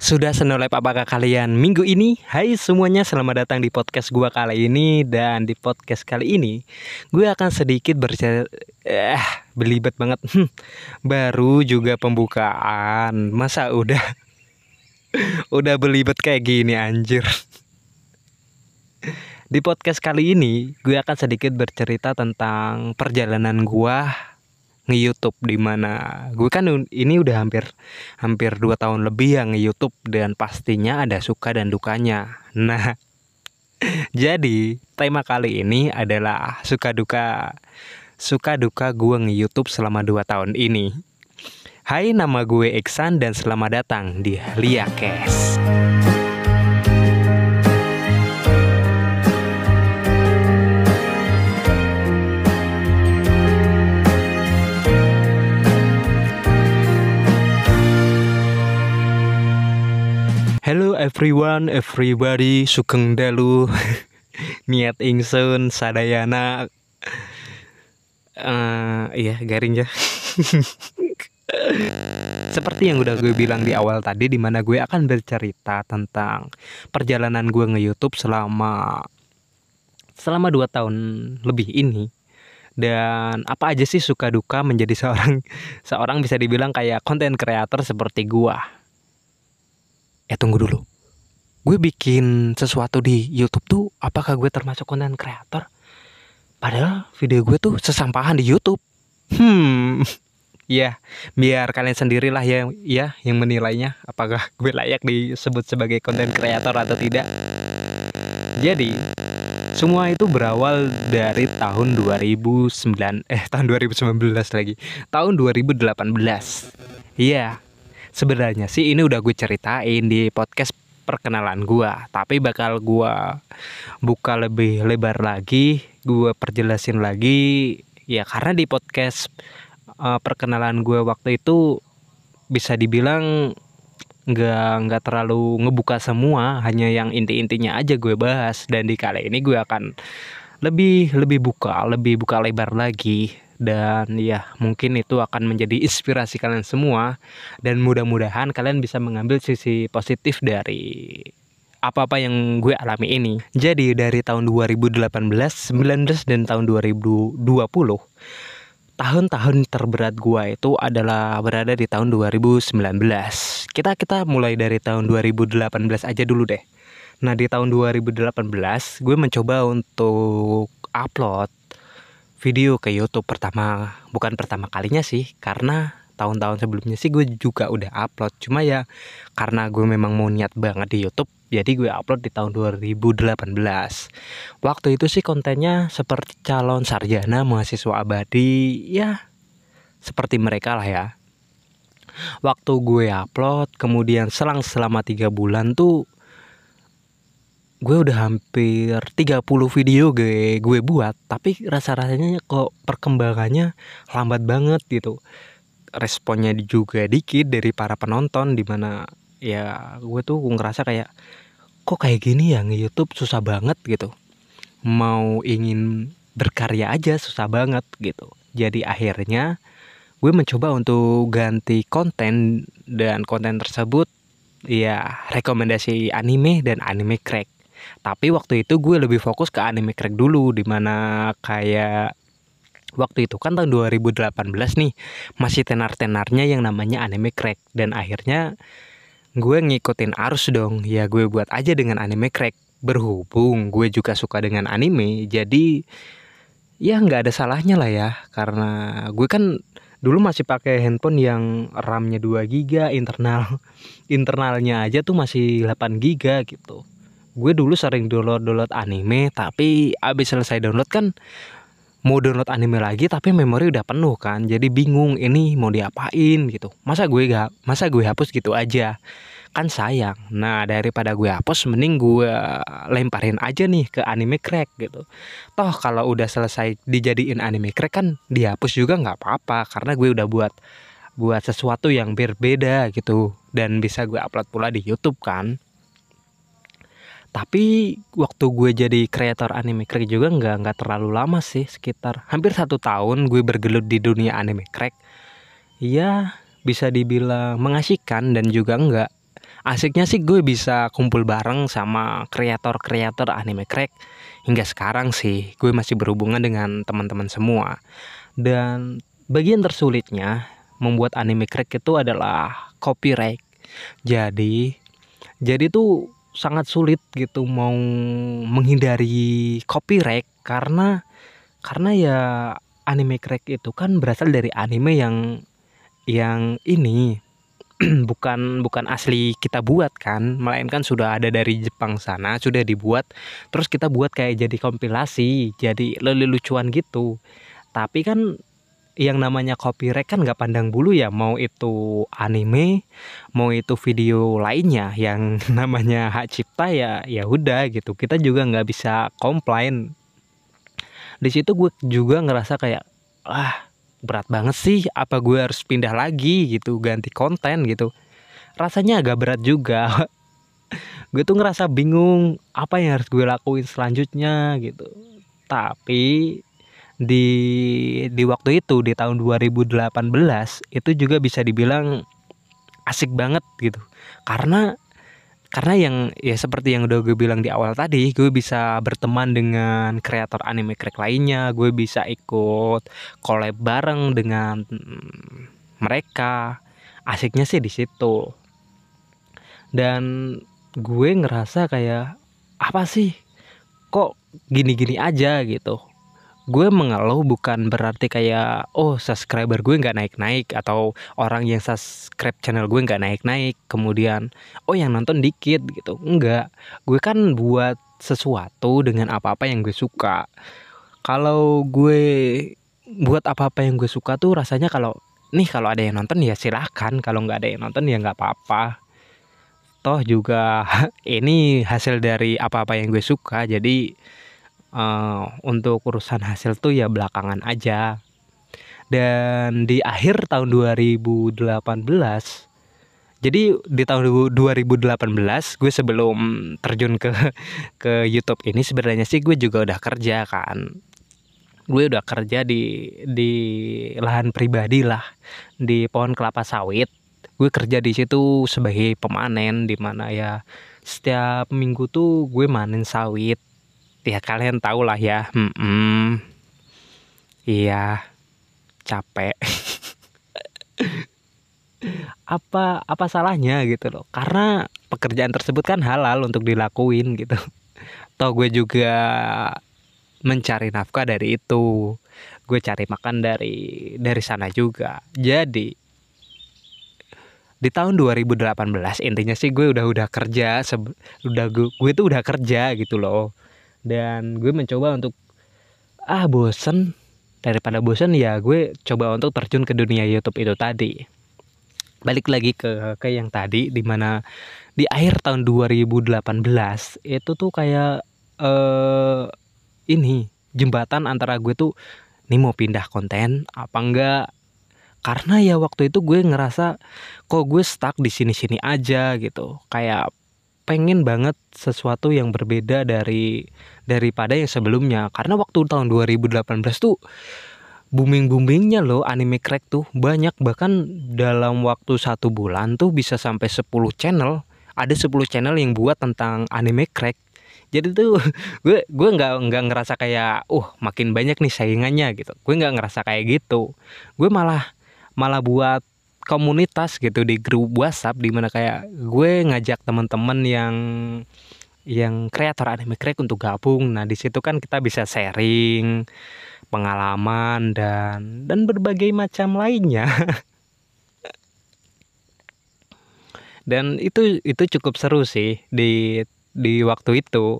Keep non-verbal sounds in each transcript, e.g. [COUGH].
Sudah senolep apakah kalian. Minggu ini? Hai semuanya, selamat datang di podcast gua kali ini. Dan di podcast kali ini Gue akan sedikit bercerita Eh, belibet banget. Hmm, Baru juga pembukaan. Masa udah [LAUGHS] Udah belibet kayak gini anjir? Di podcast kali ini Gue akan sedikit bercerita tentang perjalanan gua nge-YouTube di mana gue kan ini udah hampir hampir dua tahun lebih yang nge-YouTube dan pastinya ada suka dan dukanya. Nah, [LAUGHS] jadi tema kali ini adalah suka duka suka duka gue nge-YouTube selama dua tahun ini. Hai, nama gue Iksan dan selamat datang di Liakes. Hello everyone, everybody, sugeng dalu, [LAUGHS] niat ingsun, sadayana, uh, iya garing ya. [LAUGHS] Seperti yang udah gue bilang di awal tadi, di mana gue akan bercerita tentang perjalanan gue nge YouTube selama selama dua tahun lebih ini. Dan apa aja sih suka duka menjadi [LAUGHS] seorang seorang bisa dibilang kayak konten kreator seperti gua eh tunggu dulu. Gue bikin sesuatu di YouTube tuh apakah gue termasuk konten kreator? Padahal video gue tuh sesampahan di YouTube. Hmm. [LAUGHS] Ya biar kalian sendirilah ya ya yang menilainya. Apakah gue layak disebut sebagai konten kreator atau tidak? Jadi semua itu berawal dari tahun 2009 eh tahun 2019 lagi. Tahun 2018 iya sebenarnya sih ini udah gue ceritain di podcast perkenalan gue tapi bakal gue buka lebih lebar lagi gue perjelasin lagi. Ya karena di podcast uh, perkenalan gue waktu itu bisa dibilang nggak nggak terlalu ngebuka semua hanya yang inti-intinya aja gue bahas. Dan di kali ini gue akan lebih lebih buka lebih buka lebar lagi dan ya mungkin itu akan menjadi inspirasi kalian semua dan mudah-mudahan kalian bisa mengambil sisi positif dari apa-apa yang gue alami ini. Jadi dari tahun 2018, 19 dan tahun 2020 tahun-tahun terberat gue itu adalah berada di tahun 2019. Kita kita mulai dari tahun 2018 aja dulu deh. Nah, di tahun 2018 gue mencoba untuk upload video ke YouTube pertama bukan pertama kalinya sih karena tahun-tahun sebelumnya sih gue juga udah upload. Cuma ya karena gue memang mau niat banget di YouTube jadi gue upload di tahun 2018 waktu itu sih kontennya seperti calon sarjana mahasiswa abadi ya seperti mereka lah ya. Waktu gue upload kemudian selang selama tiga bulan tuh gue udah hampir 30 video gue gue buat tapi rasa-rasanya kok perkembangannya lambat banget gitu. Responnya juga dikit dari para penonton di mana ya gue tuh ngerasa kayak kok kayak gini ya nge YouTube susah banget gitu. Mau ingin berkarya aja susah banget gitu. Jadi akhirnya gue mencoba untuk ganti konten dan konten tersebut ya rekomendasi anime dan anime crack tapi waktu itu gue lebih fokus ke anime crack dulu di mana kayak waktu itu kan tahun 2018 nih masih tenar-tenarnya yang namanya anime crack. Dan akhirnya gue ngikutin arus dong. Ya gue buat aja dengan anime crack. Berhubung gue juga suka dengan anime jadi ya nggak ada salahnya lah ya. Karena gue kan dulu masih pakai handphone yang RAM-nya 2 GB internal [LAUGHS] internalnya aja tuh masih 8 GB gitu gue dulu sering download download anime tapi abis selesai download kan mau download anime lagi tapi memori udah penuh kan. Jadi bingung ini mau diapain gitu. Masa gue gak masa gue hapus gitu aja? Kan sayang. Nah daripada gue hapus mending gue lemparin aja nih ke anime crack gitu. Toh kalau udah selesai dijadiin anime crack kan dihapus juga nggak apa-apa karena gue udah buat buat sesuatu yang berbeda gitu. Dan bisa gue upload pula di YouTube kan tapi waktu gue jadi kreator anime crack juga nggak nggak terlalu lama sih sekitar hampir satu tahun gue bergelut di dunia anime crack. Ya bisa dibilang mengasihkan dan juga enggak asiknya sih gue bisa kumpul bareng sama kreator-kreator anime crack. Hingga sekarang sih gue masih berhubungan dengan teman-teman semua. Dan bagian tersulitnya membuat anime crack itu adalah copyright. Jadi jadi tuh sangat sulit gitu mau menghindari copyright karena karena ya anime crack itu kan berasal dari anime yang yang ini [CLEARS THROAT] bukan bukan asli kita buat kan. Melainkan sudah ada dari Jepang sana sudah dibuat terus kita buat kayak jadi kompilasi jadi lelucuan gitu. Tapi kan yang namanya copyright kan nggak pandang bulu ya mau itu anime mau itu video lainnya yang [LAUGHS] namanya hak cipta ya ya udah gitu. Kita juga nggak bisa komplain. Di situ gue juga ngerasa kayak ah berat banget sih apa gue harus pindah lagi gitu ganti konten gitu. Rasanya agak berat juga. [LAUGHS] Gue tuh ngerasa bingung apa yang harus gue lakuin selanjutnya gitu. Tapi di di waktu itu di tahun 2018 itu juga bisa dibilang asik banget gitu. Karena karena yang ya seperti yang udah gue bilang di awal tadi gue bisa berteman dengan kreator anime crack lainnya gue bisa ikut collab bareng dengan mereka. Asiknya sih di situ. Dan gue ngerasa kayak apa sih? Kok gini-gini aja? gitu gue mengeluh bukan berarti kayak oh subscriber gue nggak naik-naik atau orang yang subscribe channel gue nggak naik-naik kemudian oh yang nonton dikit gitu. Enggak gue kan buat sesuatu dengan apa-apa yang gue suka. Kalau gue buat apa-apa yang gue suka tuh rasanya kalau nih kalau ada yang nonton ya silahkan kalau nggak ada yang nonton ya nggak apa-apa. Toh juga [LAUGHS] ini hasil dari apa-apa yang gue suka jadi uh, untuk urusan hasil tuh ya belakangan aja. Dan di akhir tahun 2018 jadi di tahun 2018 gue sebelum terjun ke [LAUGHS] ke YouTube ini sebenarnya sih gue juga udah kerja kan. Gue udah kerja di di lahan pribadi lah di pohon kelapa sawit. Gue kerja di situ sebagai pemanen di mana ya setiap minggu tuh gue manen sawit ya kalian tahu lah ya. Hmm. iya. Capek. [LAUGHS] Apa apa salahnya gitu loh? Karena pekerjaan tersebut kan halal untuk dilakuin gitu. Toh gue juga mencari nafkah dari itu. Gue cari makan dari dari sana juga. Jadi di tahun 2018 intinya sih gue udah udah kerja udah gue, gue tuh udah kerja gitu loh dan gue mencoba untuk ah bosen. Daripada bosen ya gue coba untuk terjun ke dunia YouTube itu tadi. Balik lagi ke ke yang tadi di mana di akhir tahun 2018 itu tuh kayak eh ini jembatan antara gue tuh nih mau pindah konten apa enggak? Karena ya waktu itu gue ngerasa kok gue stuck di sini-sini aja gitu. Kayak pengen banget sesuatu yang berbeda dari daripada yang sebelumnya. Karena waktu tahun 2018 tuh booming boomingnya loh anime crack tuh banyak. Bahkan dalam waktu satu bulan tuh bisa sampai 10 channel. Ada 10 channel yang buat tentang anime crack. Jadi tuh [LAUGHS] gue gue nggak nggak ngerasa kayak uh makin banyak nih saingannya gitu. Gue nggak ngerasa kayak gitu. Gue malah malah buat komunitas gitu di grup WhatsApp di mana kayak gue ngajak teman-teman yang yang kreator anime crack untuk gabung. Nah, di situ kan kita bisa sharing pengalaman dan dan berbagai macam lainnya. [LAUGHS] dan itu itu cukup seru sih di di waktu itu.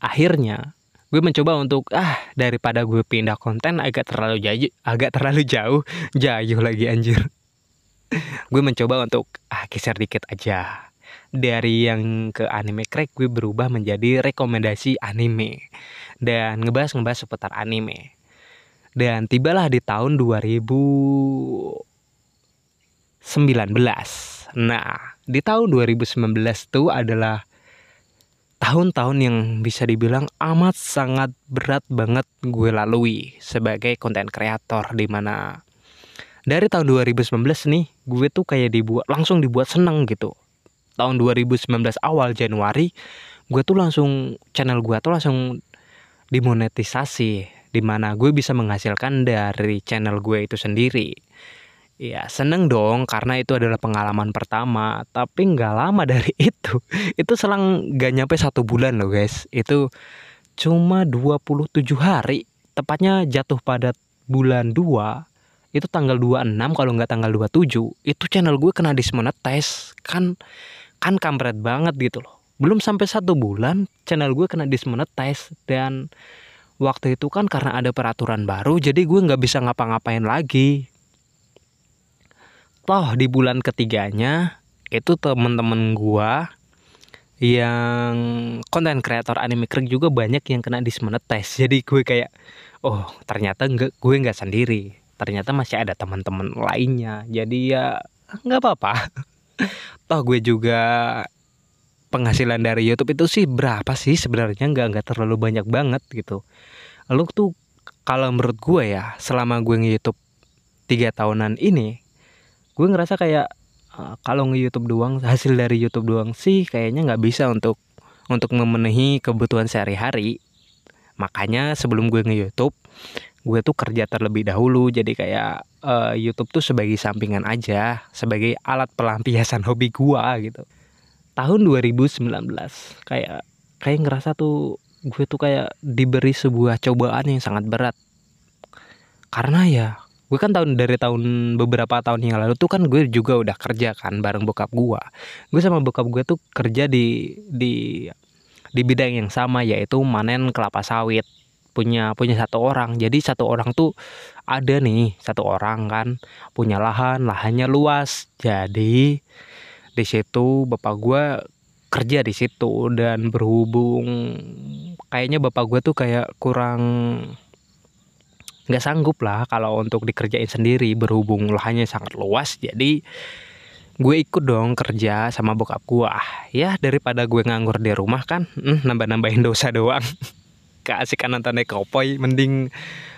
Akhirnya gue mencoba untuk ah daripada gue pindah konten agak terlalu jauh agak terlalu jauh jauh lagi anjir gue mencoba untuk ah geser dikit aja. Dari yang ke anime crack gue berubah menjadi rekomendasi anime dan ngebahas ngebahas seputar anime. Dan tibalah di tahun 2019 nah di tahun 2019 itu adalah tahun-tahun yang bisa dibilang amat sangat berat banget gue lalui sebagai konten kreator di mana dari tahun 2019 nih gue tuh kayak dibuat langsung dibuat seneng gitu. Tahun 2019 awal Januari gue tuh langsung channel gue tuh langsung dimonetisasi di mana gue bisa menghasilkan dari channel gue itu sendiri. Ya seneng dong karena itu adalah pengalaman pertama Tapi nggak lama dari [LAUGHS] itu Itu selang gak nyampe satu bulan loh guys. Itu cuma 27 hari Tepatnya jatuh pada bulan 2 Itu tanggal 26 kalau nggak tanggal 27 Itu channel gue kena dismonetize. Kan kan kampret banget gitu loh. Belum sampai satu bulan channel gue kena dismonetize. Dan waktu itu kan karena ada peraturan baru Jadi gue nggak bisa ngapa-ngapain lagi. Toh di bulan ketiganya itu temen-temen gua yang konten kreator anime krik juga banyak yang kena dismonetize. Jadi gue kayak oh ternyata enggak gue nggak sendiri ternyata masih ada teman-teman lainnya. Jadi ya nggak apa-apa. [LAUGHS] Toh gue juga penghasilan dari YouTube itu sih berapa sih sebenarnya? Nggak nggak terlalu banyak banget gitu. Lalu tuh kalau menurut gue ya selama gue nge-YouTube tiga tahunan ini gue ngerasa kayak uh, kalau nge YouTube doang hasil dari YouTube doang sih kayaknya nggak bisa untuk untuk memenuhi kebutuhan sehari-hari. Makanya sebelum gue nge YouTube gue tuh kerja terlebih dahulu jadi kayak uh, YouTube tuh sebagai sampingan aja sebagai alat pelampiasan [LAUGHS] hobi gue gitu. Tahun 2019 kayak kayak ngerasa tuh gue tuh kayak diberi sebuah cobaan yang sangat berat. Karena ya gue kan tahun dari tahun beberapa tahun yang lalu tuh kan gue juga udah kerja kan bareng bokap gue gue sama bokap gue tuh kerja di di di bidang yang sama yaitu manen kelapa sawit punya punya satu orang. Jadi satu orang tuh ada nih satu orang kan punya lahan lahannya luas. Jadi di situ bapak gue kerja di situ dan berhubung kayaknya bapak gue tuh kayak kurang nggak sanggup lah kalau untuk dikerjain sendiri. Berhubung lahannya sangat luas jadi gue ikut dong kerja sama bokap gue ya daripada gue nganggur di rumah kan hmm, nambah nambahin dosa doang [LAUGHS] keasikan nonton ekopoy mending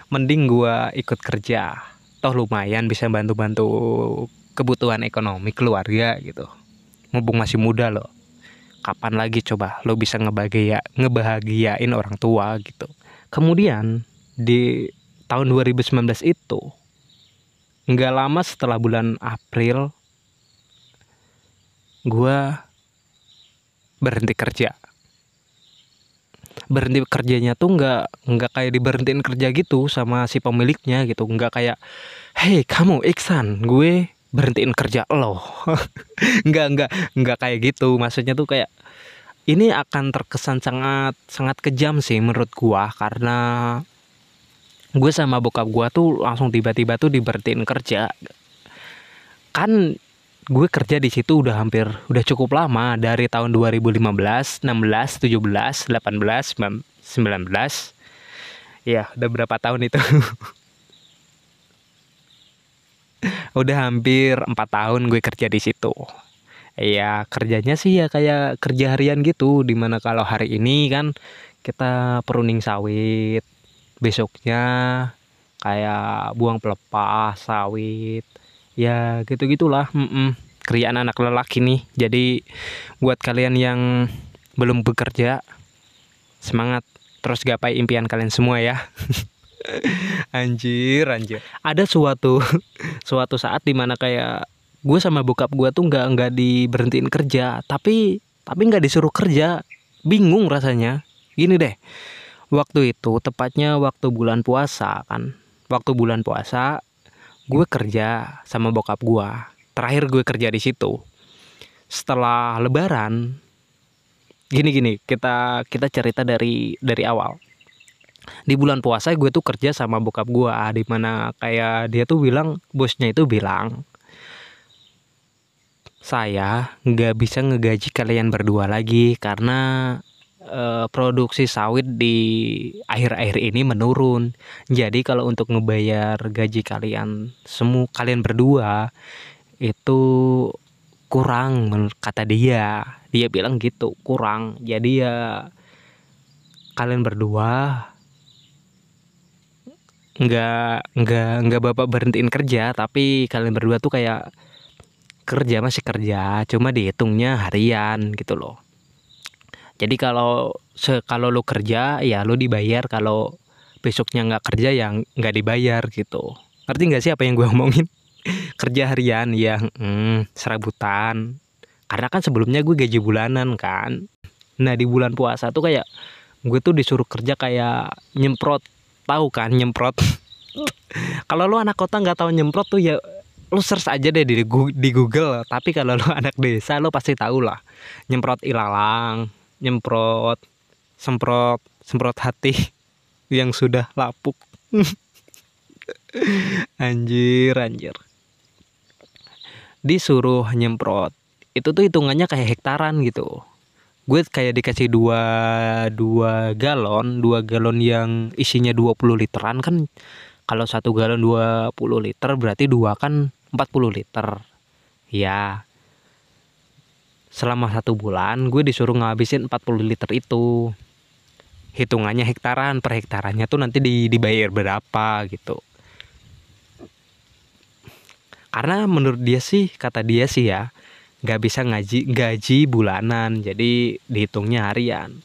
mending gue ikut kerja. Toh lumayan bisa bantu bantu kebutuhan ekonomi keluarga gitu. Mumpung masih muda loh kapan lagi coba lo bisa ngebahagia ngebahagiain orang tua gitu. Kemudian di tahun 2019 itu nggak lama setelah bulan April gue berhenti kerja berhenti kerjanya tuh nggak nggak kayak diberhentiin kerja gitu sama si pemiliknya gitu. Nggak kayak hei kamu Iksan gue berhentiin kerja lo. [LAUGHS] Nggak nggak nggak kayak gitu. Maksudnya tuh kayak ini akan terkesan sangat sangat kejam sih menurut gua. Karena gue sama bokap gue tuh langsung tiba-tiba tuh diberhentiin kerja. Kan gue kerja di situ udah hampir udah cukup lama. Dari tahun 2015, 16, 17, 18, 19 ya udah berapa tahun itu? [LAUGHS] Udah hampir empat tahun gue kerja di situ. Ya kerjanya sih ya kayak kerja harian gitu. Di mana kalau hari ini kan kita peruning sawit. Besoknya kayak buang pelepah sawit ya gitu gitulah mm -mm. kerjaan anak lelaki nih. Jadi buat kalian yang belum bekerja semangat. Terus gapai impian kalian semua ya. [LAUGHS] Anjir anjir. Ada suatu [LAUGHS] suatu saat di mana kayak gue sama bokap gue tuh nggak nggak diberhentiin kerja tapi tapi nggak disuruh kerja. Bingung rasanya. Gini deh. Waktu itu tepatnya waktu bulan puasa kan. Waktu bulan puasa gue kerja sama bokap gue. Terakhir gue kerja di situ. Setelah lebaran gini gini kita kita cerita dari dari awal. Di bulan puasa gue tuh kerja sama bokap gue di mana kayak dia tuh bilang bosnya itu bilang saya nggak bisa ngegaji kalian berdua lagi karena uh, produksi sawit di akhir-akhir ini menurun. Jadi kalau untuk ngebayar gaji kalian semua kalian berdua itu kurang kata dia. Dia bilang gitu, kurang. Jadi ya kalian berdua nggak nggak nggak bapak berhentiin kerja tapi kalian berdua tuh kayak kerja masih kerja cuma dihitungnya harian gitu loh jadi kalau kalau lo kerja ya lo dibayar. Kalau besoknya nggak kerja yang nggak dibayar gitu. Ngerti nggak sih apa yang gue [LAUGHS] omongin? Kerja harian yang hmm, serabutan. Karena kan sebelumnya gue gaji bulanan kan. Nah di bulan puasa tuh kayak gue tuh disuruh kerja kayak nyemprot. Tahu kan nyemprot? [LAUGHS] Kalau lo anak kota nggak tahu nyemprot tuh ya lo search aja deh di, di Google. Tapi kalau lo [LAUGHS] anak desa lo pasti tahu lah. Nyemprot ilalang nyemprot semprot semprot hati [LAUGHS] yang sudah lapuk. [LAUGHS] Anjir anjir. Disuruh nyemprot. Itu tuh hitungannya kayak hektaran gitu. Gue kayak dikasih dua dua galon dua galon yang isinya 20 literan kan. Kalau satu galon 20 liter berarti dua kan 40 liter. Ya selama satu bulan gue disuruh ngabisin 40 liter itu. Hitungannya hektaran per hektarannya tuh nanti dibayar berapa gitu. Karena menurut dia sih kata dia sih ya nggak bisa ngaji gaji bulanan jadi dihitungnya harian.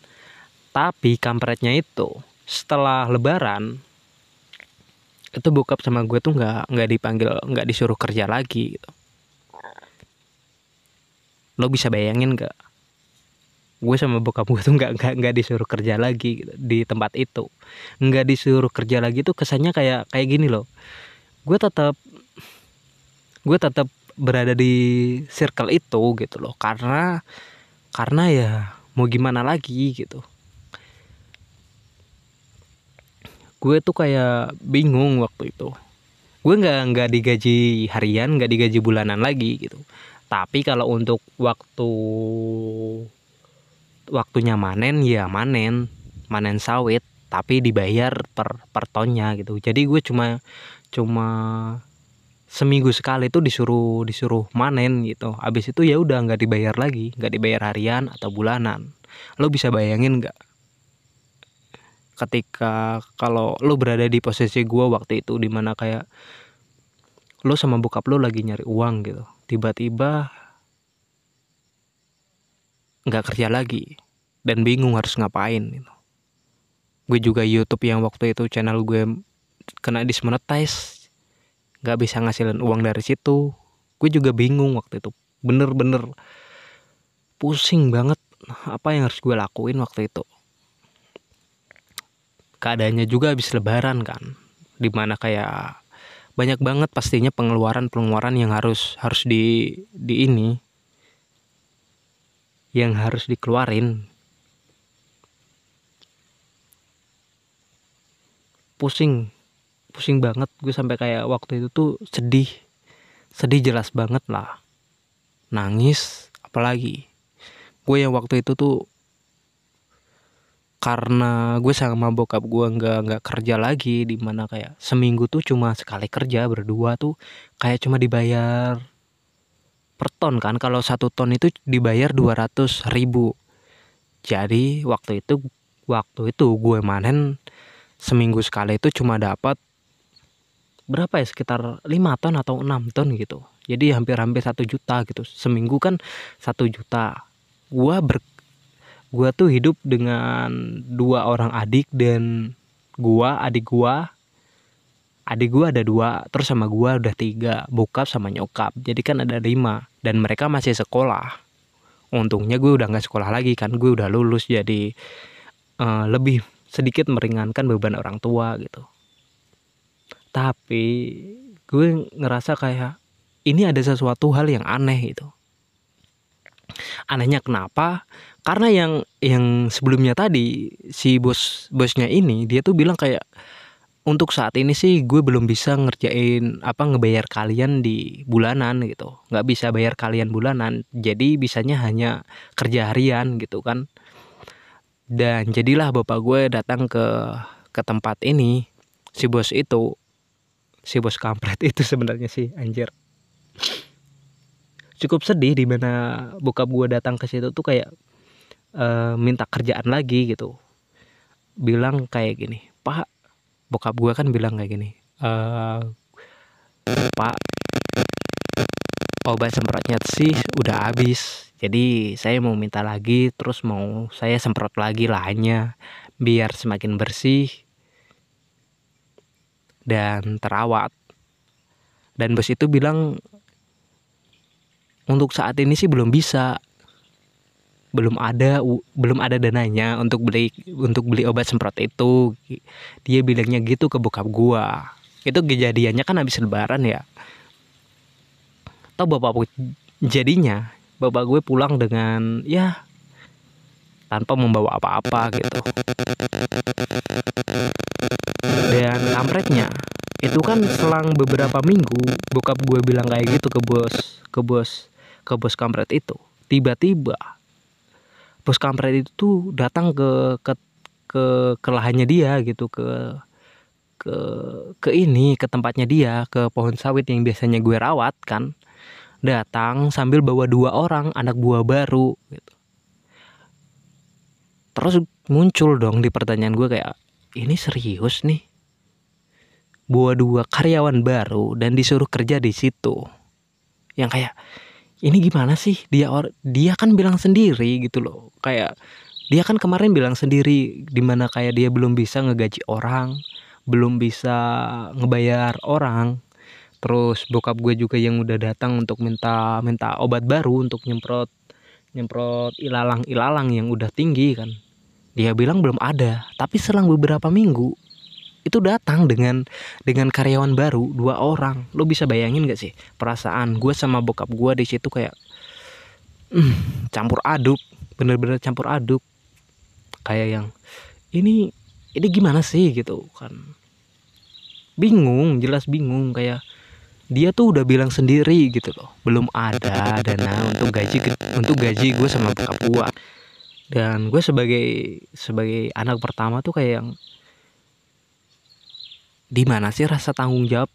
Tapi kampretnya itu setelah lebaran itu bokap sama gue tuh nggak nggak dipanggil nggak disuruh kerja lagi gitu lo bisa bayangin nggak? Gue sama bokap gue tuh nggak nggak nggak disuruh kerja lagi di tempat itu. Nggak disuruh kerja lagi tuh kesannya kayak kayak gini loh. Gue tetap gue tetap berada di circle itu gitu loh. Karena karena ya mau gimana lagi gitu. Gue tuh kayak bingung waktu itu. Gue nggak nggak digaji harian nggak digaji bulanan lagi gitu tapi kalau untuk waktu waktunya manen ya manen. Manen sawit tapi dibayar per per tonnya gitu. Jadi gue cuma cuma seminggu sekali itu disuruh disuruh manen gitu. Habis itu ya udah nggak dibayar lagi. Nggak dibayar harian atau bulanan. Lo bisa bayangin nggak? Ketika kalau lo berada di posisi gue waktu itu di mana kayak lo sama bokap lo lagi nyari uang gitu tiba-tiba nggak kerja lagi dan bingung harus ngapain gitu. Gue juga YouTube yang waktu itu channel gue kena dismonetize nggak bisa ngasilin uang dari situ. Gue juga bingung waktu itu bener-bener pusing banget apa yang harus gue lakuin waktu itu. Keadaannya juga habis lebaran kan di mana kayak banyak banget pastinya pengeluaran pengeluaran yang harus harus di di ini. Yang harus dikeluarin. Pusing. Pusing banget. Gue sampai kayak waktu itu tuh sedih. Sedih jelas banget lah. Nangis. Apalagi. Gue yang waktu itu tuh karena gue sama bokap gue nggak nggak kerja lagi di mana kayak seminggu tuh cuma sekali kerja berdua tuh kayak cuma dibayar per ton kan. Kalau satu ton itu dibayar 200 ribu. Jadi waktu itu waktu itu gue manen seminggu sekali itu cuma dapat berapa ya? Sekitar 5 ton atau 6 ton gitu. Jadi hampir-hampir satu juta gitu. Seminggu kan satu juta. Gua ber gua tuh hidup dengan dua orang adik dan gua adik gua. Adik gua ada dua terus sama gua udah tiga bokap sama nyokap. Jadi kan ada lima dan mereka masih sekolah. Untungnya gue udah nggak sekolah lagi kan gue udah lulus jadi uh, lebih sedikit meringankan beban orang tua gitu. Tapi gue ngerasa kayak ini ada sesuatu hal yang aneh itu anehnya kenapa karena yang yang sebelumnya tadi si bos bosnya ini dia tuh bilang kayak untuk saat ini sih gue belum bisa ngerjain apa ngebayar kalian di bulanan gitu. Nggak bisa bayar kalian bulanan jadi bisanya hanya kerja harian gitu kan. Dan jadilah bapak gue datang ke ke tempat ini si bos itu si bos kampret [LAUGHS] itu sebenarnya sih anjir. Cukup sedih di mana bokap gue datang ke situ tuh kayak uh, minta kerjaan lagi gitu. Bilang kayak gini pak bokap gue kan bilang kayak gini uh, pak obat semprotnya sih udah habis. Jadi saya mau minta lagi terus mau saya semprot lagi lahannya biar semakin bersih dan terawat. Dan bos itu bilang untuk saat ini sih belum bisa belum ada belum ada dananya untuk beli untuk beli obat semprot itu. Dia bilangnya gitu ke bokap gua. Itu kejadiannya kan habis lebaran ya. Tau bapak jadinya bapak gue pulang dengan ya tanpa membawa apa-apa gitu. Dan kampretnya itu kan selang beberapa minggu bokap gue bilang kayak gitu ke bos ke bos ke bos kampret itu. Tiba-tiba bos kampret itu tuh datang ke ke ke ke lahannya dia gitu ke ke ke ini ke tempatnya dia ke pohon sawit yang biasanya gue rawat kan. Datang sambil bawa dua orang anak buah baru gitu. Terus muncul dong di pertanyaan gue kayak ini serius nih? Bawa dua karyawan baru dan disuruh kerja di situ. Yang kayak ini gimana sih? Dia or dia kan bilang sendiri gitu loh. Kayak dia kan kemarin bilang sendiri di mana kayak dia belum bisa ngegaji orang belum bisa ngebayar orang. Terus bokap gue juga yang udah datang untuk minta minta obat baru untuk nyemprot nyemprot ilalang ilalang yang udah tinggi kan. Dia bilang belum ada tapi selang beberapa minggu itu datang dengan dengan karyawan baru dua orang. Lo bisa bayangin gak sih perasaan gue sama bokap gue di situ kayak hmm, campur aduk bener-bener campur aduk. Kayak yang ini ini gimana sih? Gitu kan. Bingung jelas bingung kayak dia tuh udah bilang sendiri gitu loh belum ada dana untuk gaji untuk gaji gue sama bokap gue dan gue sebagai sebagai anak pertama tuh kayak yang di mana sih rasa tanggung jawab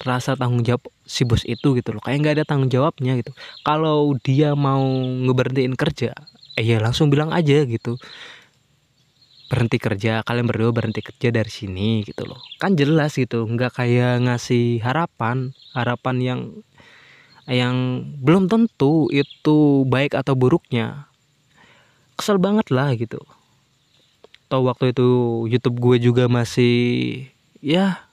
rasa tanggung jawab si bos itu gitu loh. Kayak nggak ada tanggung jawabnya gitu. Kalau dia mau ngeberhentiin kerja eh ya langsung bilang aja gitu. Berhenti kerja kalian berdua berhenti kerja dari sini gitu loh. Kan jelas gitu nggak kayak ngasih harapan harapan yang yang belum tentu itu baik atau buruknya. Kesel banget lah gitu. Atau waktu itu YouTube gue juga masih ya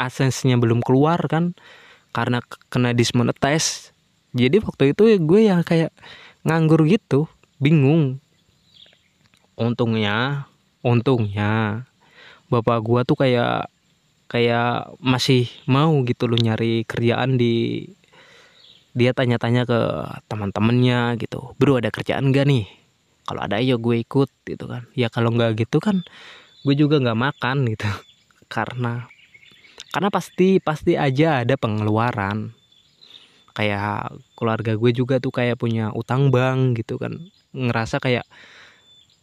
asensnya belum keluar kan karena kena dismonetize. Jadi waktu itu gue yang kayak nganggur gitu bingung. Untungnya untungnya bapak gue tuh kayak kayak masih mau gitu loh nyari kerjaan di dia tanya-tanya ke teman-temannya gitu bro ada kerjaan gak nih? Kalau ada ayo gue ikut gitu kan. Ya kalau nggak gitu kan gue juga nggak makan gitu. [LAUGHS] Karena karena pasti pasti aja ada pengeluaran. Kayak keluarga gue juga tuh kayak punya utang bank gitu kan. Ngerasa kayak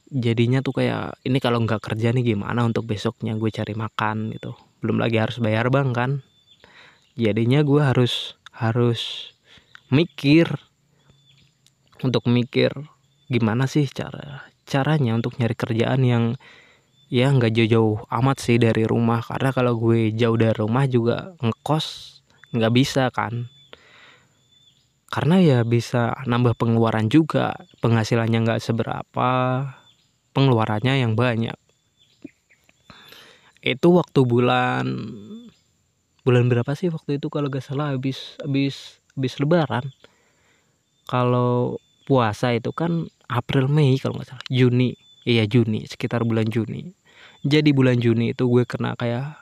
jadinya tuh kayak ini kalau nggak kerja nih gimana untuk besoknya gue cari makan? gitu. Belum lagi harus bayar bank kan. Jadinya gue harus harus mikir untuk mikir gimana sih cara caranya untuk nyari kerjaan yang ya nggak jauh-jauh amat sih dari rumah. Karena kalau gue jauh dari rumah juga ngekos nggak bisa kan. Karena ya bisa nambah pengeluaran juga. Penghasilannya nggak seberapa pengeluarannya yang banyak. Itu waktu bulan bulan berapa sih waktu itu kalau gak salah? Habis habis habis lebaran. Kalau puasa itu kan April Mei kalau nggak salah. Juni iya Juni sekitar bulan Juni jadi bulan Juni itu gue kena kayak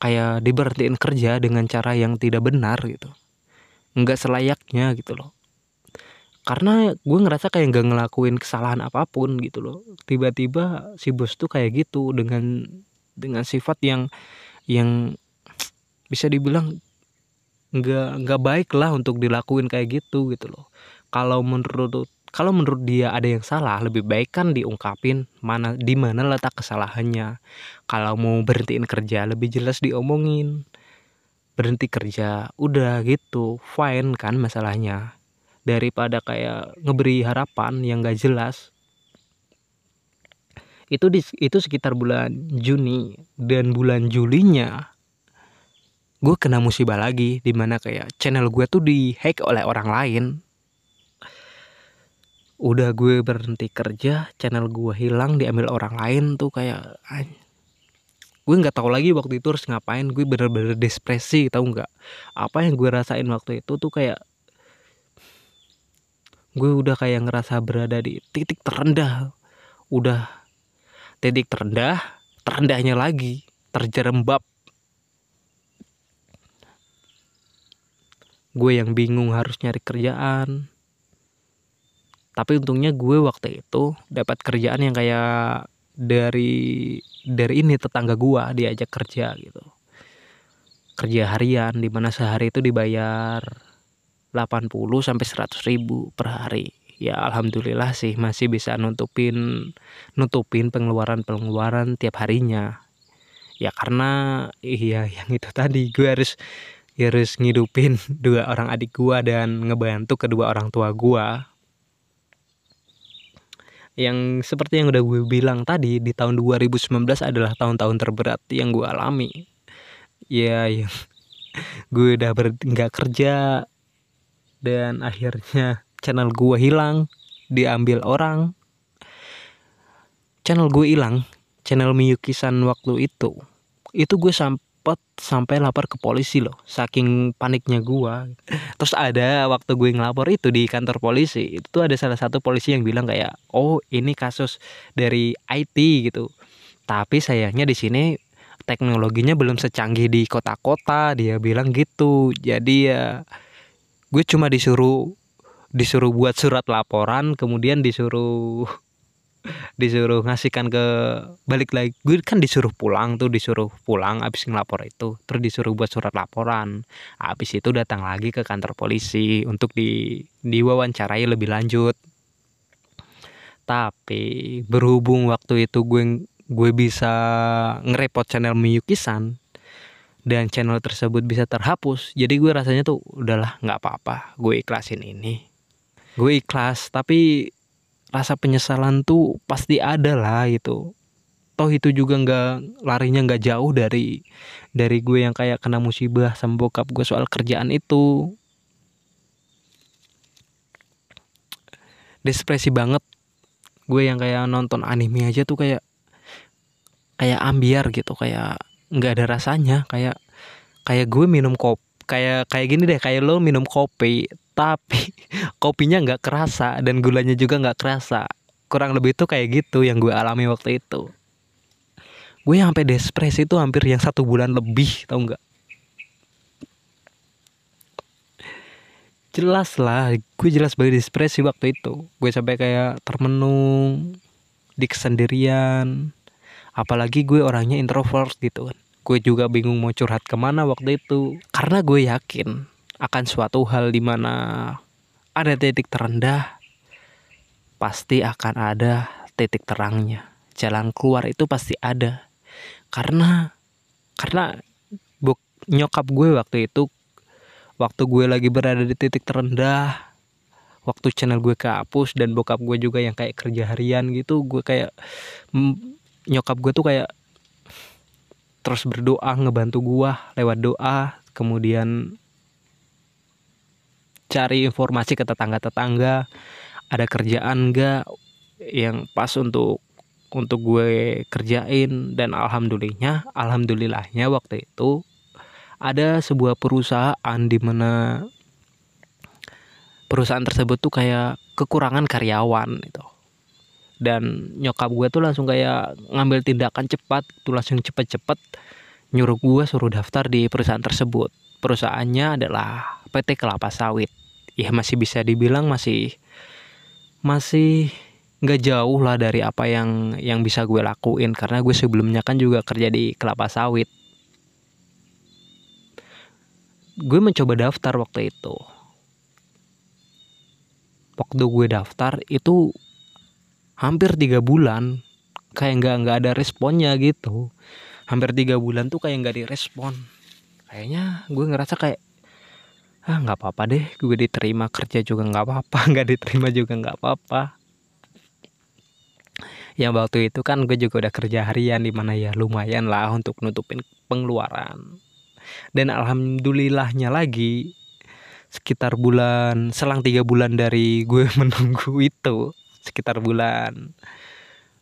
kayak diberhentiin kerja dengan cara yang tidak benar gitu. Nggak selayaknya gitu loh. Karena gue ngerasa kayak nggak ngelakuin kesalahan apa pun gitu loh. Tiba-tiba si bos tuh kayak gitu dengan dengan sifat yang yang bisa dibilang nggak nggak baik lah untuk dilakuin kayak gitu gitu loh. Kalau menurut kalau menurut dia ada yang salah lebih baik kan diungkapin mana di mana letak kesalahannya. Kalau mau berhentiin kerja lebih jelas diomongin. Berhenti kerja udah gitu fine kan masalahnya. Daripada kayak ngeberi harapan yang gak jelas. Itu di, itu sekitar bulan Juni dan bulan Julinya gue kena musibah lagi di mana kayak channel gue tuh dihack oleh orang lain udah gue berhenti kerja channel gue hilang diambil orang lain tuh kayak gue nggak tahu lagi waktu itu harus ngapain gue bener-bener depresi tahu nggak? Apa yang gue rasain waktu itu tuh kayak gue udah kayak ngerasa berada di titik terendah. Udah titik terendah terendahnya lagi terjerembab. Gue yang bingung harus nyari kerjaan tapi untungnya gue waktu itu dapat kerjaan yang kayak dari dari ini tetangga gue diajak kerja gitu. Kerja harian di mana sehari itu dibayar 80 sampai 100 ribu per hari. Ya alhamdulillah sih masih bisa nutupin nutupin pengeluaran pengeluaran tiap harinya. Ya karena iya yang itu tadi gue harus harus ngidupin [LAUGHS] dua orang adik gua dan ngebantu kedua orang tua gua yang seperti yang udah gue bilang tadi di tahun 2019 adalah tahun-tahun terberat yang gue alami. Ya yang [LAUGHS] gue udah nggak kerja dan akhirnya channel gue hilang diambil orang. Channel gue hilang channel Miyukisan waktu itu. Itu gue sampai sempat sampai lapor ke polisi loh saking paniknya gua. Terus ada waktu gue ngelapor itu di kantor polisi itu ada salah satu polisi yang bilang kayak oh ini kasus dari IT gitu. Tapi sayangnya di sini teknologinya belum secanggih di kota-kota dia bilang gitu. Jadi ya gue cuma disuruh disuruh buat surat laporan kemudian disuruh disuruh ngasihkan ke balik lagi. Gue kan disuruh pulang tuh disuruh pulang abis ngelapor itu. Terus disuruh buat surat laporan. Abis itu datang lagi ke kantor polisi untuk di diwawancarai lebih lanjut. Tapi berhubung waktu itu gue gue bisa ngerepot channel Miyuki-san dan channel tersebut bisa terhapus jadi gue rasanya tuh udahlah nggak apa-apa. Gue ikhlasin ini. Gue ikhlas tapi rasa penyesalan tuh pasti ada lah gitu. Toh itu juga nggak larinya nggak jauh dari dari gue yang kayak kena musibah sama bokap gue soal kerjaan itu. Depresi banget. Gue yang kayak nonton anime aja tuh kayak kayak ambiar gitu kayak nggak ada rasanya. Kayak kayak gue minum kopi kayak kayak gini deh kayak lo minum kopi tapi [LAUGHS] kopinya nggak kerasa dan gulanya juga nggak kerasa. Kurang lebih itu kayak gitu yang gue alami waktu itu. Gue sampai depresi itu hampir yang satu bulan lebih tau nggak? Jelas lah gue jelas banget depresi waktu itu. Gue sampai kayak termenung di kesendirian apalagi gue orangnya introvert gitu kan. Gue juga bingung mau curhat ke mana waktu itu. Karena gue yakin akan suatu hal di mana ada titik terendah, pasti akan ada titik terangnya. Jalan keluar itu pasti ada. Karena karena buk, nyokap gue waktu itu waktu gue lagi berada di titik terendah, waktu channel gue kehapus dan bokap gue juga yang kayak kerja harian gitu, gue kayak nyokap gue tuh kayak terus berdoa ngebantu gue lewat doa, kemudian cari informasi ke tetangga-tetangga ada kerjaan enggak yang pas untuk untuk gue kerjain. Dan alhamdulillahnya alhamdulillahnya waktu itu ada sebuah perusahaan di mana perusahaan tersebut tuh kayak kekurangan karyawan itu dan nyokap gue tuh langsung kayak ngambil tindakan cepat tuh langsung cepet-cepet nyuruh gue suruh daftar di perusahaan tersebut. Perusahaannya adalah PT Kelapa Sawit ya masih bisa dibilang masih masih nggak jauh lah dari apa yang yang bisa gue lakuin. Karena gue sebelumnya kan juga kerja di kelapa sawit. Gue mencoba daftar waktu itu. Waktu gue daftar itu hampir tiga bulan. Kayak nggak nggak ada responnya gitu. Hampir tiga bulan tuh kayak nggak direspon kayaknya gue ngerasa kayak ah nggak apa-apa deh gue diterima kerja juga nggak apa-apa [LAUGHS] nggak diterima juga nggak apa-apa. Yang waktu itu kan gue juga udah kerja harian di mana ya lumayan lah untuk nutupin pengeluaran. Dan alhamdulillahnya lagi sekitar bulan selang tiga bulan dari gue [LAUGHS] menunggu itu sekitar bulan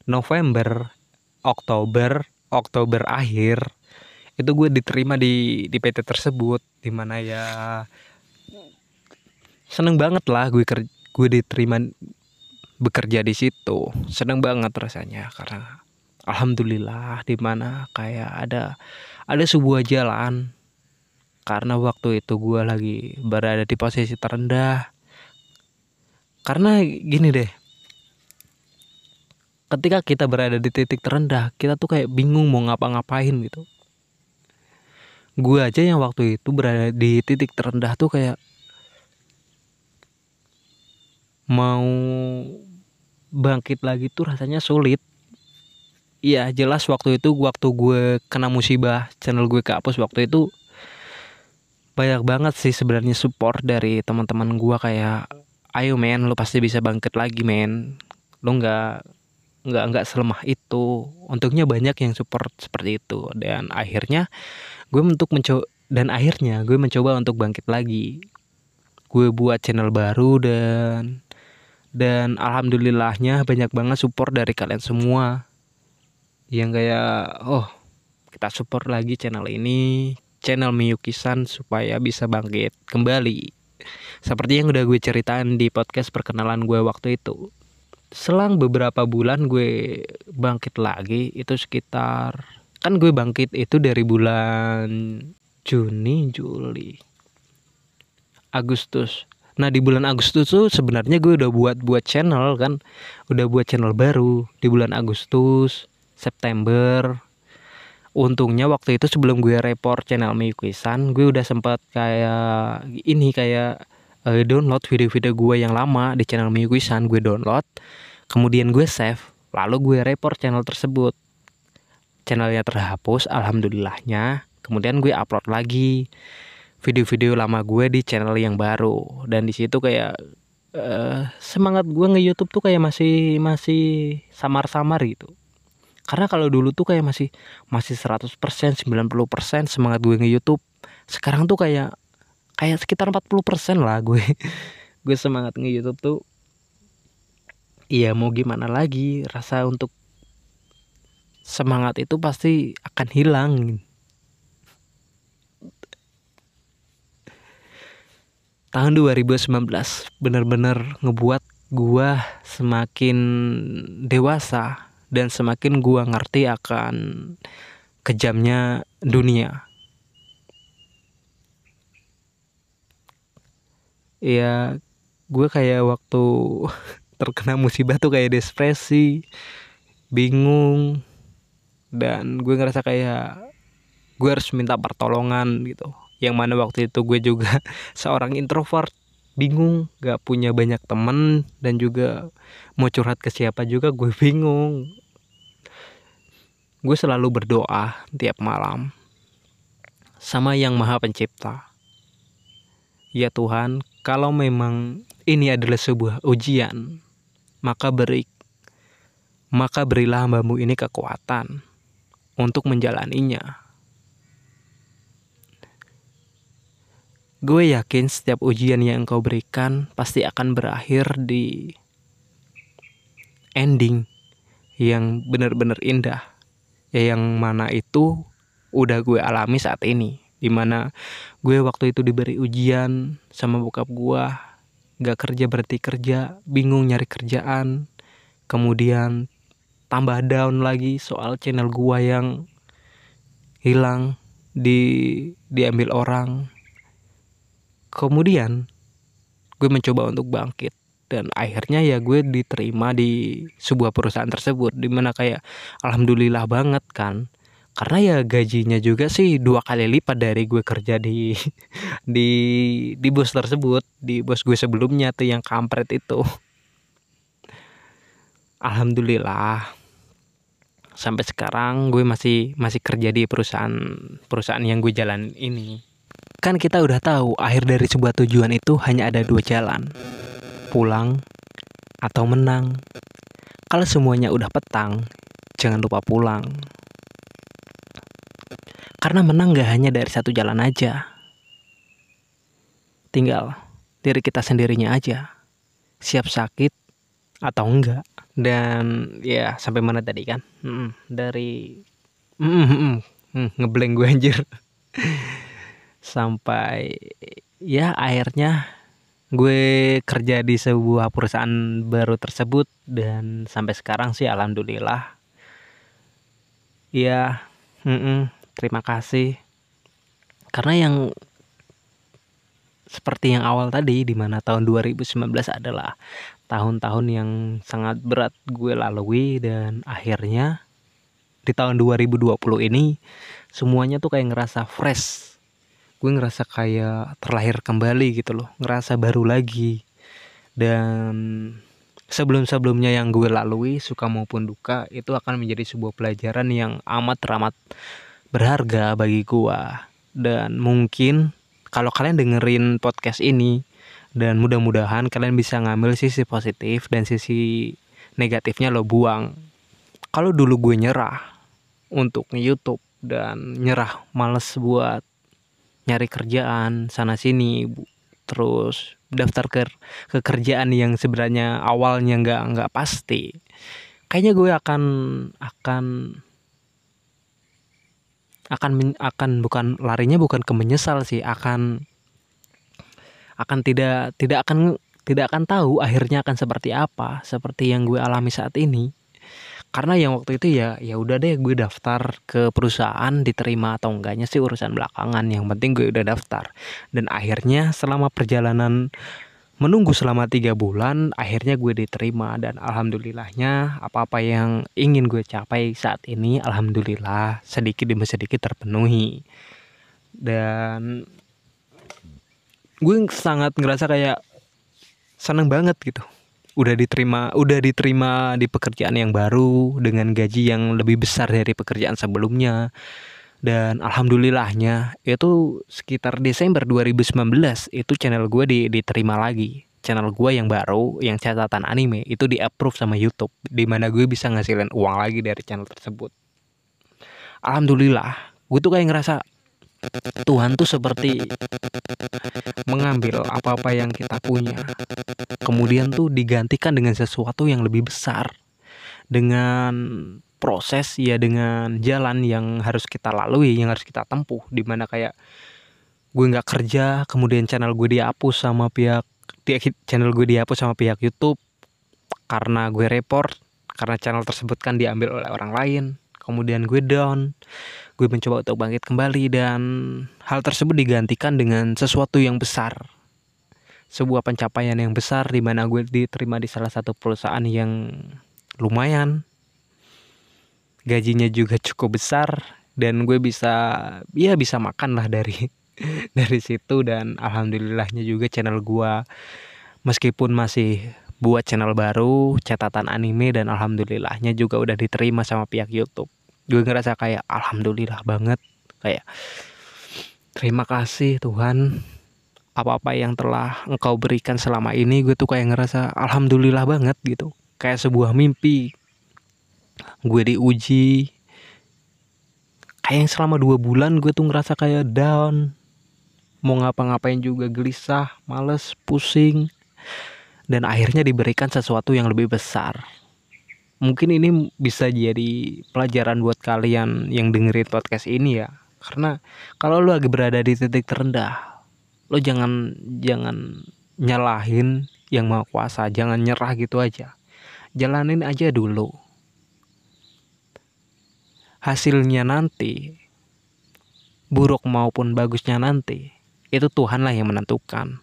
November Oktober Oktober akhir itu gue diterima di di PT tersebut di mana ya seneng banget lah gue ker, gue diterima bekerja di situ. Seneng banget rasanya karena alhamdulillah di mana kayak ada ada sebuah jalan. Karena waktu itu gue lagi berada di posisi terendah. Karena gini deh ketika kita berada di titik terendah kita tuh kayak bingung mau ngapa-ngapain gitu. Gue aja yang waktu itu berada di titik terendah tuh kayak mau bangkit lagi tuh rasanya sulit. Iya jelas waktu itu waktu gue kena musibah channel gue kehapus waktu itu banyak banget sih sebenarnya support dari teman-teman gue kayak ayo men lu pasti bisa bangkit lagi men. Lu nggak nggak nggak selemah itu. Untuknya banyak yang support seperti itu. Dan akhirnya gue untuk mencoba dan akhirnya gue mencoba untuk bangkit lagi. Gue buat channel baru dan dan alhamdulillahnya banyak banget support dari kalian semua. Yang kayak oh kita support lagi channel ini channel Miyukisan supaya bisa bangkit kembali. Seperti yang udah gue ceritain di podcast perkenalan gue waktu itu. Selang beberapa bulan gue bangkit lagi itu sekitar kan gue bangkit itu dari bulan Juni Juli Agustus nah di bulan Agustus tuh sebenarnya gue udah buat buat channel kan. Udah buat channel baru di bulan Agustus September. Untungnya waktu itu sebelum gue report channel Miyukisan gue udah sempat kayak ini kayak uh, download video-video gue yang lama di channel Miyukisan gue download kemudian gue save lalu gue report channel tersebut. Channelnya terhapus alhamdulillahnya. Kemudian gue upload lagi video-video lama gue di channel yang baru. Dan di situ kayak uh, semangat gue nge YouTube tuh kayak masih masih samar-samar gitu. Karena kalau dulu tuh kayak masih masih 100% 90% semangat gue nge YouTube sekarang tuh kayak kayak sekitar 40% lah gue [LAUGHS] gue semangat nge YouTube tuh. Iya mau gimana lagi rasa untuk semangat itu pasti akan hilang tahun 2019 benar-benar ngebuat gua semakin dewasa dan semakin gua ngerti akan kejamnya dunia. Ya gue kayak waktu [LAUGHS] terkena musibah tuh kayak depresi bingung dan gue ngerasa kayak gue harus minta pertolongan gitu yang mana waktu itu gue juga [LAUGHS] seorang introvert. Bingung gak punya banyak temen dan juga mau curhat ke siapa juga gue [LAUGHS] bingung. Gue selalu berdoa tiap malam sama yang maha pencipta. Ya Tuhan kalau memang ini adalah sebuah ujian maka beri maka berilah hambamu ini kekuatan untuk menjalaninya. Gue yakin setiap ujian yang kau berikan pasti akan berakhir di ending yang benar-benar indah. Ya yang mana itu udah gue alami saat ini. Di mana gue waktu itu diberi ujian sama bokap gue. Gak kerja berarti kerja, bingung nyari kerjaan. Kemudian tambah down lagi soal channel gua yang hilang di diambil orang kemudian gue mencoba untuk bangkit. Dan akhirnya ya gue diterima di sebuah perusahaan tersebut. Di mana kayak alhamdulillah banget kan. Karena ya gajinya juga sih dua kali lipat dari gue kerja di [LAUGHS] di di bos tersebut. Di bos gue sebelumnya tuh yang kampret itu. Alhamdulillah sampai sekarang gue masih masih kerja di perusahaan perusahaan yang gue jalan ini kan kita udah tahu akhir dari sebuah tujuan itu hanya ada dua jalan pulang atau menang kalau semuanya udah petang jangan lupa pulang Karena menang gak hanya dari satu jalan aja. Tinggal diri kita sendirinya aja. Siap sakit atau enggak. Dan ya sampai mana tadi kan? Hmm, dari hmm, hmm, hmm, ngebleng gue anjir. [LAUGHS] sampai ya akhirnya gue kerja di sebuah perusahaan baru tersebut dan sampai sekarang sih alhamdulillah. Ya mm -mm, terima kasih. Karena yang seperti yang awal tadi di mana tahun 2019 adalah tahun-tahun yang sangat berat gue lalui dan akhirnya di tahun 2020 ini semuanya tuh kayak ngerasa fresh gue ngerasa kayak terlahir kembali gitu loh ngerasa baru lagi. Dan sebelum-sebelumnya yang gue lalui suka maupun duka itu akan menjadi sebuah pelajaran yang amat teramat berharga bagi gua. Dan mungkin kalau kalian dengerin podcast ini dan mudah-mudahan kalian bisa ngambil sisi positif dan sisi negatifnya lo buang. Kalau dulu gue nyerah untuk YouTube dan nyerah males buat nyari kerjaan sana sini terus daftar ke kerjaan yang sebenarnya awalnya nggak nggak pasti. Kayaknya gue akan akan akan akan bukan larinya bukan ke menyesal sih akan akan tidak tidak akan tidak akan tahu akhirnya akan seperti apa seperti yang gue alami saat ini karena yang waktu itu ya ya udah deh gue daftar ke perusahaan diterima atau enggaknya sih urusan belakangan. Yang penting gue udah daftar. Dan akhirnya selama perjalanan menunggu selama tiga bulan akhirnya gue diterima. Dan alhamdulillahnya apa-apa yang ingin gue capai saat ini alhamdulillah sedikit demi sedikit terpenuhi. Dan gue sangat ngerasa kayak seneng banget gitu udah diterima udah diterima di pekerjaan yang baru dengan gaji yang lebih besar dari pekerjaan sebelumnya. Dan alhamdulillahnya itu sekitar Desember 2019 itu channel gue di, diterima lagi. Channel gue yang baru yang catatan anime itu di approve sama YouTube di mana gue bisa ngasilin uang lagi dari channel tersebut. Alhamdulillah gue tuh kayak ngerasa Tuhan tuh seperti mengambil apa-apa yang kita punya. Kemudian tuh digantikan dengan sesuatu yang lebih besar. Dengan proses ya dengan jalan yang harus kita lalui yang harus kita tempuh. Di mana kayak gue nggak kerja kemudian channel gue dihapus sama pihak channel gue dihapus sama pihak YouTube. Karena gue report karena channel tersebut kan diambil oleh orang lain. Kemudian gue down gue mencoba untuk bangkit kembali dan hal tersebut digantikan dengan sesuatu yang besar. Sebuah pencapaian yang besar di mana gue diterima di salah satu perusahaan yang lumayan. Gajinya juga cukup besar dan gue bisa ya bisa makan lah dari [LAUGHS] dari situ dan alhamdulillahnya juga channel gue meskipun masih buat channel baru catatan anime dan alhamdulillahnya juga udah diterima sama pihak YouTube gue ngerasa kayak alhamdulillah banget. Kayak terima kasih Tuhan. Apa-apa yang telah engkau berikan selama ini gue tuh kayak ngerasa alhamdulillah banget gitu. Kayak sebuah mimpi. Gue diuji. Kayak selama dua bulan gue tuh ngerasa kayak down. Mau ngapa-ngapain juga gelisah males pusing. Dan akhirnya diberikan sesuatu yang lebih besar mungkin ini bisa jadi pelajaran buat kalian yang dengerin podcast ini ya. Karena kalau lo lagi berada di titik terendah lo jangan jangan nyalahin yang mau kuasa jangan nyerah gitu aja. Jalanin aja dulu. Hasilnya nanti buruk maupun bagusnya nanti itu Tuhanlah yang menentukan.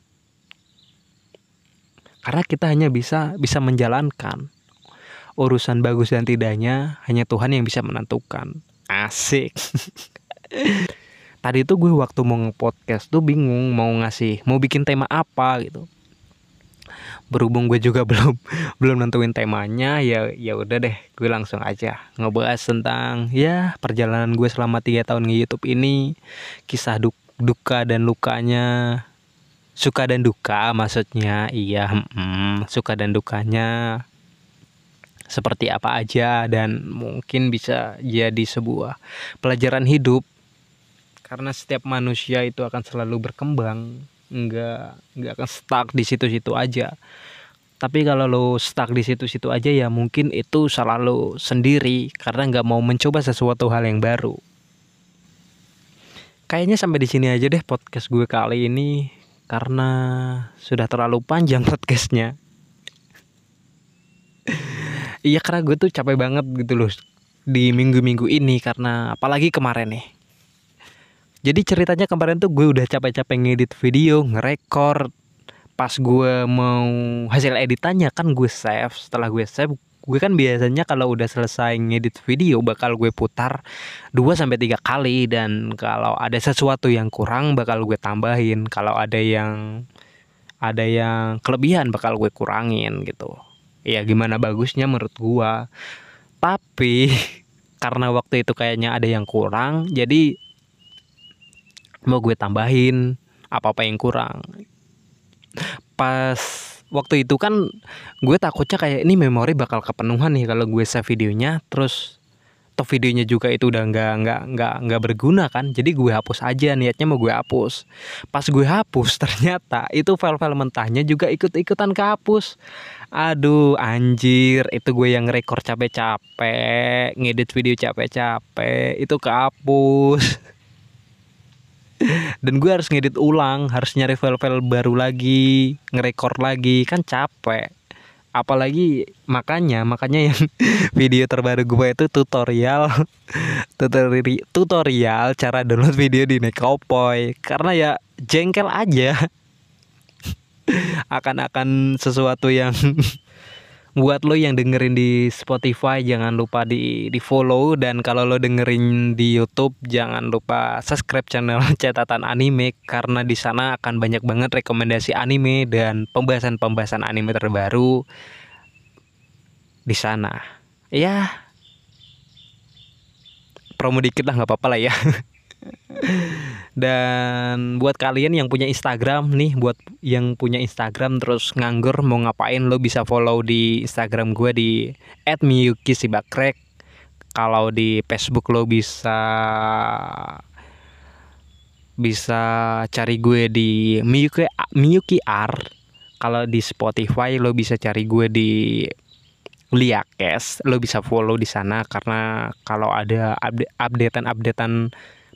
Karena kita hanya bisa bisa menjalankan urusan bagus dan tidaknya hanya Tuhan yang bisa menentukan. Asik. [LAUGHS] Tadi itu gue waktu mau nge-podcast tuh bingung mau ngasih mau bikin tema apa gitu. Berhubung gue juga [LAUGHS] belum belum nentuin temanya ya ya udah deh gue langsung aja ngebahas tentang ya perjalanan gue selama tiga tahun di YouTube ini kisah duk, duka dan lukanya. Suka dan duka maksudnya iya hmm, suka dan dukanya seperti apa aja dan mungkin bisa jadi sebuah pelajaran hidup. Karena setiap manusia itu akan selalu berkembang nggak nggak akan stuck di situ-situ aja. Tapi kalau lo stuck di situ-situ aja ya mungkin itu selalu sendiri karena nggak mau mencoba sesuatu hal yang baru. Kayaknya sampai di sini aja deh podcast gue kali ini karena sudah terlalu panjang [LAUGHS] podcastnya iya karena gue tuh capek banget gitu loh di minggu-minggu ini karena apalagi kemarin nih. Jadi ceritanya kemarin tuh gue udah capek-capek ngedit video ngerekord pas gue mau hasil editannya kan gue save. Setelah gue save gue kan biasanya kalau udah selesai ngedit video bakal gue putar 2 sampai tiga kali. Dan kalau ada sesuatu yang kurang bakal gue tambahin. Kalau ada yang ada yang kelebihan bakal gue kurangin gitu ya gimana bagusnya menurut gue tapi [LAUGHS] karena waktu itu kayaknya ada yang kurang jadi mau gue tambahin apa-apa yang kurang. Pas waktu itu kan gue takutnya kayak ini memori bakal kepenuhan nih kalau gue save videonya terus toh videonya juga itu udah nggak nggak nggak nggak berguna kan jadi gue hapus aja niatnya mau gue hapus. Pas gue hapus [LAUGHS] ternyata itu file-file mentahnya juga ikut-ikutan kehapus aduh anjir. Itu gue yang rekor capek-capek ngedit video capek-capek. Itu kehapus. [LAUGHS] Dan gue harus ngedit ulang harus nyari file-file baru lagi ngerekor lagi. Kan capek. Apalagi makanya makanya yang [LAUGHS] video terbaru gue itu tutorial. [LAUGHS] Tutorial cara download video di Nekopoy. Karena ya jengkel aja [LAUGHS] akan-akan sesuatu yang [LAUGHS] buat lo yang dengerin di Spotify jangan lupa di di follow dan kalau lo dengerin di YouTube jangan lupa subscribe channel [LAUGHS] catatan anime karena di sana akan banyak banget rekomendasi anime dan pembahasan-pembahasan anime terbaru di sana. Ya promo dikit lah nggak apa-apa lah ya. Dan buat kalian yang punya Instagram nih, buat yang punya Instagram terus nganggur mau ngapain lo bisa follow di Instagram gue di @miyuki_sibakrek. Kalau di Facebook lo bisa bisa cari gue di Miyuki Miyuki R. Kalau di Spotify lo bisa cari gue di Liakes, lo bisa follow di sana karena kalau ada update updatean-updatean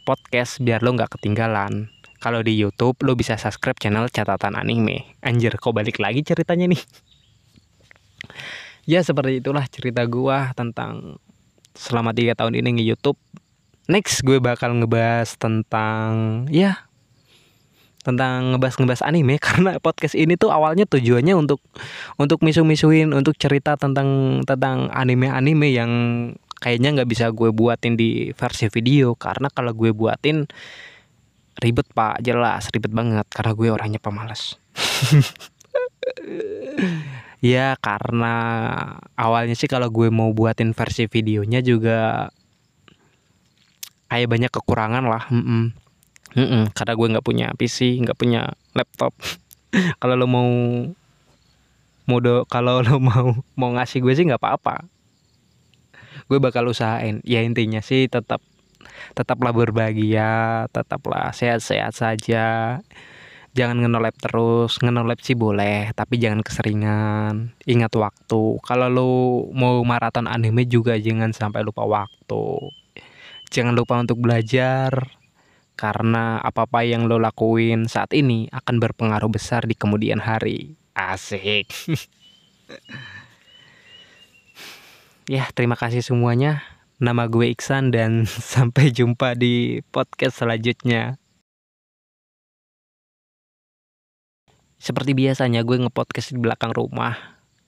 podcast biar lo nggak ketinggalan. Kalau di YouTube lo bisa subscribe channel catatan anime. Anjir, kok balik lagi ceritanya nih? ya seperti itulah cerita gua tentang selama tiga tahun ini nge YouTube. Next gue bakal ngebahas tentang ya tentang ngebahas-ngebahas anime [LAUGHS] karena podcast ini tuh awalnya tujuannya untuk untuk misu-misuin untuk cerita tentang tentang anime-anime yang kayaknya nggak bisa gue buatin di versi video. Karena kalau gue buatin ribet pak. Jelas ribet banget. Karena gue orangnya pemalas. [LAUGHS] Ya karena awalnya sih kalau gue mau buatin versi videonya juga kayak banyak kekurangan lah. Mm -mm. Mm -mm, karena gue nggak punya PC nggak punya laptop. [LAUGHS] Kalau lo mau mode kalau lo mau mau ngasih gue sih nggak apa-apa gue bakal usahain. Ya intinya sih tetap tetaplah berbahagia tetaplah sehat-sehat saja. Jangan ngenolep terus ngenolep sih boleh tapi jangan keseringan. Ingat waktu. Kalau lo mau maraton anime juga jangan sampai lupa waktu. Jangan lupa untuk belajar karena apa-apa yang lo lakuin saat ini akan berpengaruh besar di kemudian hari. Asik [LAUGHS] Ya, terima kasih semuanya. Nama gue Iksan dan [LAUGHS] sampai jumpa di podcast selanjutnya. Seperti biasanya gue ngepodcast di belakang rumah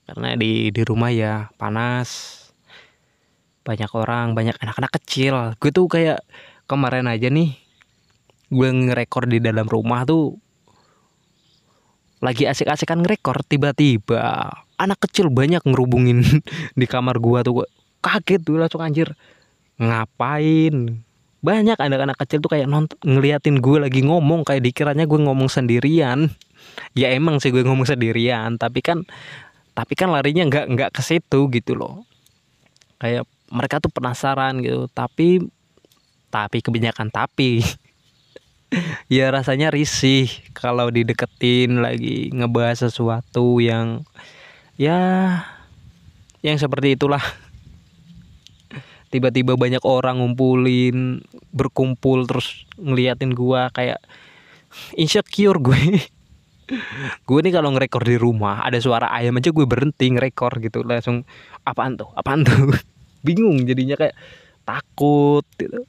karena di di rumah ya panas. Banyak orang, banyak anak-anak kecil. Gue tuh kayak kemarin aja nih gue ngerekor di dalam rumah tuh lagi asik-asikan ngerekor tiba-tiba anak kecil banyak ngerubungin [LAUGHS] di kamar gua tuh. Kaget tuh langsung anjir. Ngapain? Banyak anak-anak kecil tuh kayak nonton ngeliatin gue lagi ngomong kayak dikiranya gue ngomong sendirian. Ya emang sih gue ngomong sendirian tapi kan tapi kan larinya nggak nggak ke situ gitu loh. Kayak mereka tuh penasaran gitu tapi tapi kebanyakan tapi. [LAUGHS] Ya rasanya risih kalau dideketin lagi ngebahas sesuatu yang ya yang seperti itulah. Tiba-tiba banyak orang ngumpulin berkumpul terus ngeliatin gua kayak insecure gue. Gue nih kalau ngerekor di rumah ada suara ayam aja gue berhenti ngerekor gitu. Langsung apaan tuh? Apaan tuh? [LAUGHS] Bingung jadinya kayak takut gitu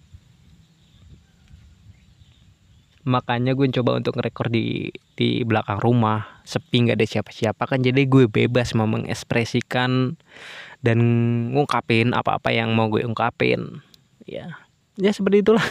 makanya gue coba untuk ngerekor di di belakang rumah. Sepi nggak ada siapa-siapa kan. Jadi gue bebas mau mengekspresikan dan ngungkapin apa-apa yang mau gue ungkapin. Ya ya seperti itulah